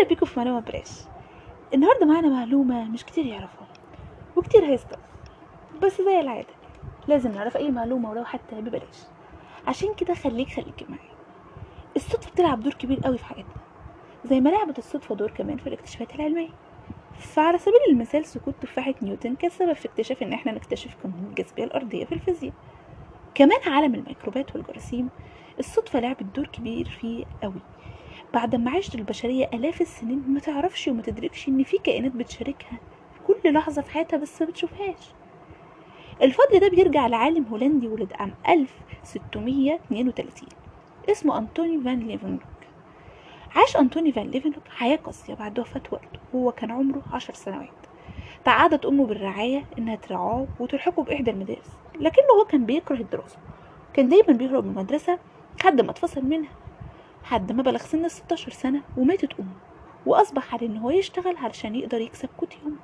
أهلا بيكم في معلومه بلاش النهارده معانا معلومة مش كتير يعرفوها وكتير هيستغرب بس زي العادة لازم نعرف أي معلومة ولو حتى ببلاش. عشان كده خليك خليك معايا. الصدفة بتلعب دور كبير قوي في حياتنا زي ما لعبت الصدفة دور كمان في الاكتشافات العلمية. فعلى سبيل المثال سقوط تفاحة نيوتن كان سبب في اكتشاف إن إحنا نكتشف قانون الجاذبية الأرضية في الفيزياء. كمان عالم الميكروبات والجراثيم الصدفة لعبت دور كبير فيه قوي. بعد ما عاشت البشرية آلاف السنين ما تعرفش وما تدركش إن في كائنات بتشاركها كل لحظة في حياتها بس ما بتشوفهاش. الفضل ده بيرجع لعالم هولندي ولد عام 1632 اسمه أنتوني فان ليفينهوك عاش أنتوني فان ليفينهوك حياة قاسية بعد وفاة والده وهو كان عمره عشر سنوات. تعهدت أمه بالرعاية إنها ترعاه وتلحقه بإحدى المدارس لكنه هو كان بيكره الدراسة. كان دايما بيهرب من المدرسة لحد ما اتفصل منها. لحد ما بلغ سن الستاشر سنة وماتت أمه وأصبح عليه إن هو يشتغل علشان يقدر يكسب قوت يومه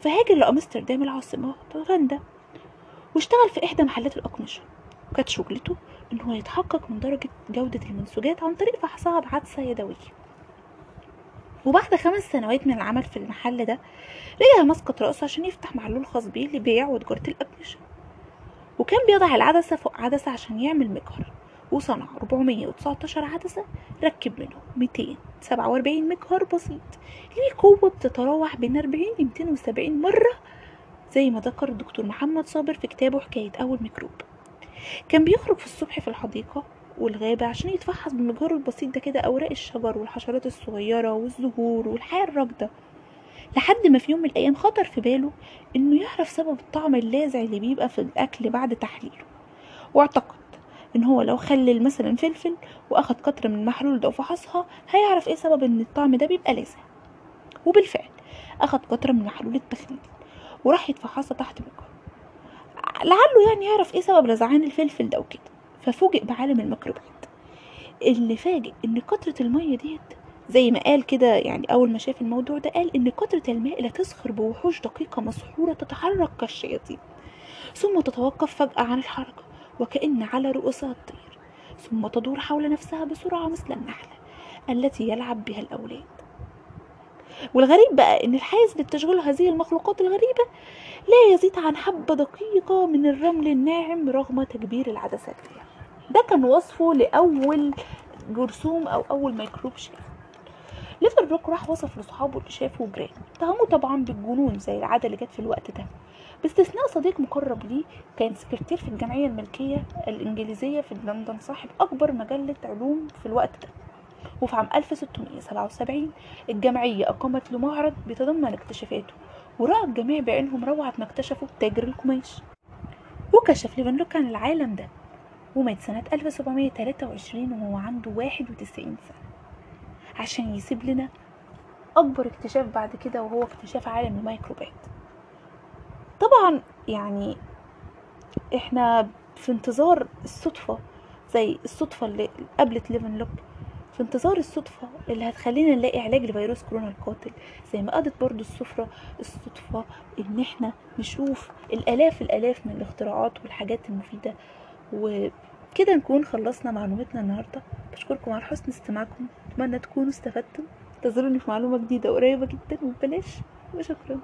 فهاجر لأمستردام العاصمة هولندا واشتغل في إحدى محلات الأقمشة. وكانت شغلته إن هو يتحقق من درجة جودة المنسوجات عن طريق فحصها بعدسة يدوية وبعد خمس سنوات من العمل في المحل ده رجع مسقط رأسه عشان يفتح محلول خاص بيه لبيع وتجارة الأقمشة. وكان بيضع العدسة فوق عدسة عشان يعمل مجهر. وصنع 419 عدسة ركب منهم 247 مجهر بسيط. ليه قوة بتتراوح بين 40 ل 270 مرة زي ما ذكر الدكتور محمد صابر في كتابه حكاية أول ميكروب. كان بيخرج في الصبح في الحديقة والغابة عشان يتفحص بالمجهر البسيط ده كده أوراق الشجر والحشرات الصغيرة والزهور والحياة الراكدة لحد ما في يوم من الأيام خطر في باله إنه يعرف سبب الطعم اللاذع اللي بيبقى في الأكل بعد تحليله. واعتقد إن هو لو خلل مثلا فلفل وأخد قطرة من المحلول ده وفحصها هيعرف إيه سبب إن الطعم ده بيبقى لاذع وبالفعل أخد قطرة من محلول التخليل وراح يتفحصها تحت مجهر لعله يعني يعرف إيه سبب لذعان الفلفل ده وكده. ففوجئ بعالم الميكروبات اللي فاجئ إن قطرة المية ديت زي ما قال كده يعني أول ما شاف الموضوع ده قال إن قطرة الماء لا تسخر بوحوش دقيقة مسحورة تتحرك كالشياطين ثم تتوقف فجأة عن الحركة. وكأن على رؤوسها الطير ثم تدور حول نفسها بسرعة مثل النحلة التي يلعب بها الأولاد. والغريب بقى إن الحيز اللي بتشغله هذه المخلوقات الغريبة لا يزيد عن حبة دقيقة من الرمل الناعم رغم تكبير العدسات فيها ده كان وصفه لأول جرثوم أو أول ميكروب شافه. ليفن هوك راح وصف لصحابه اللي شافه جران اتهموه طبعا بالجنون زي العادة اللي جت في الوقت ده. باستثناء صديق مقرب ليه كان سكرتير في الجمعية الملكية الإنجليزية في لندن صاحب أكبر مجلة علوم في الوقت ده. وفي عام 1677 الجمعية أقامت له معرض بيتضمن اكتشافاته ورأى الجميع بعينهم روعة ما اكتشفوا تاجر القماش وكشف ليفنلوك عن العالم ده. ومات سنة 1723 وهو عنده 91 سنة. عشان يسيب لنا أكبر اكتشاف بعد كده وهو اكتشاف عالم الميكروبات. طبعا يعني إحنا في انتظار الصدفة زي الصدفة اللي قابلت ليفنلوك في انتظار الصدفة اللي هتخلينا نلاقي علاج لفيروس كورونا القاتل. زي ما قضت برضو السفرة الصدفة إن إحنا نشوف الآلاف الآلاف من الاختراعات والحاجات المفيدة وكده نكون خلصنا معلوماتنا النهاردة. بشكركم على حسن استماعكم. أتمنى تكونوا استفدتم انتظروني في معلومة جديدة قريبة جدا. وببلاش وشكرا.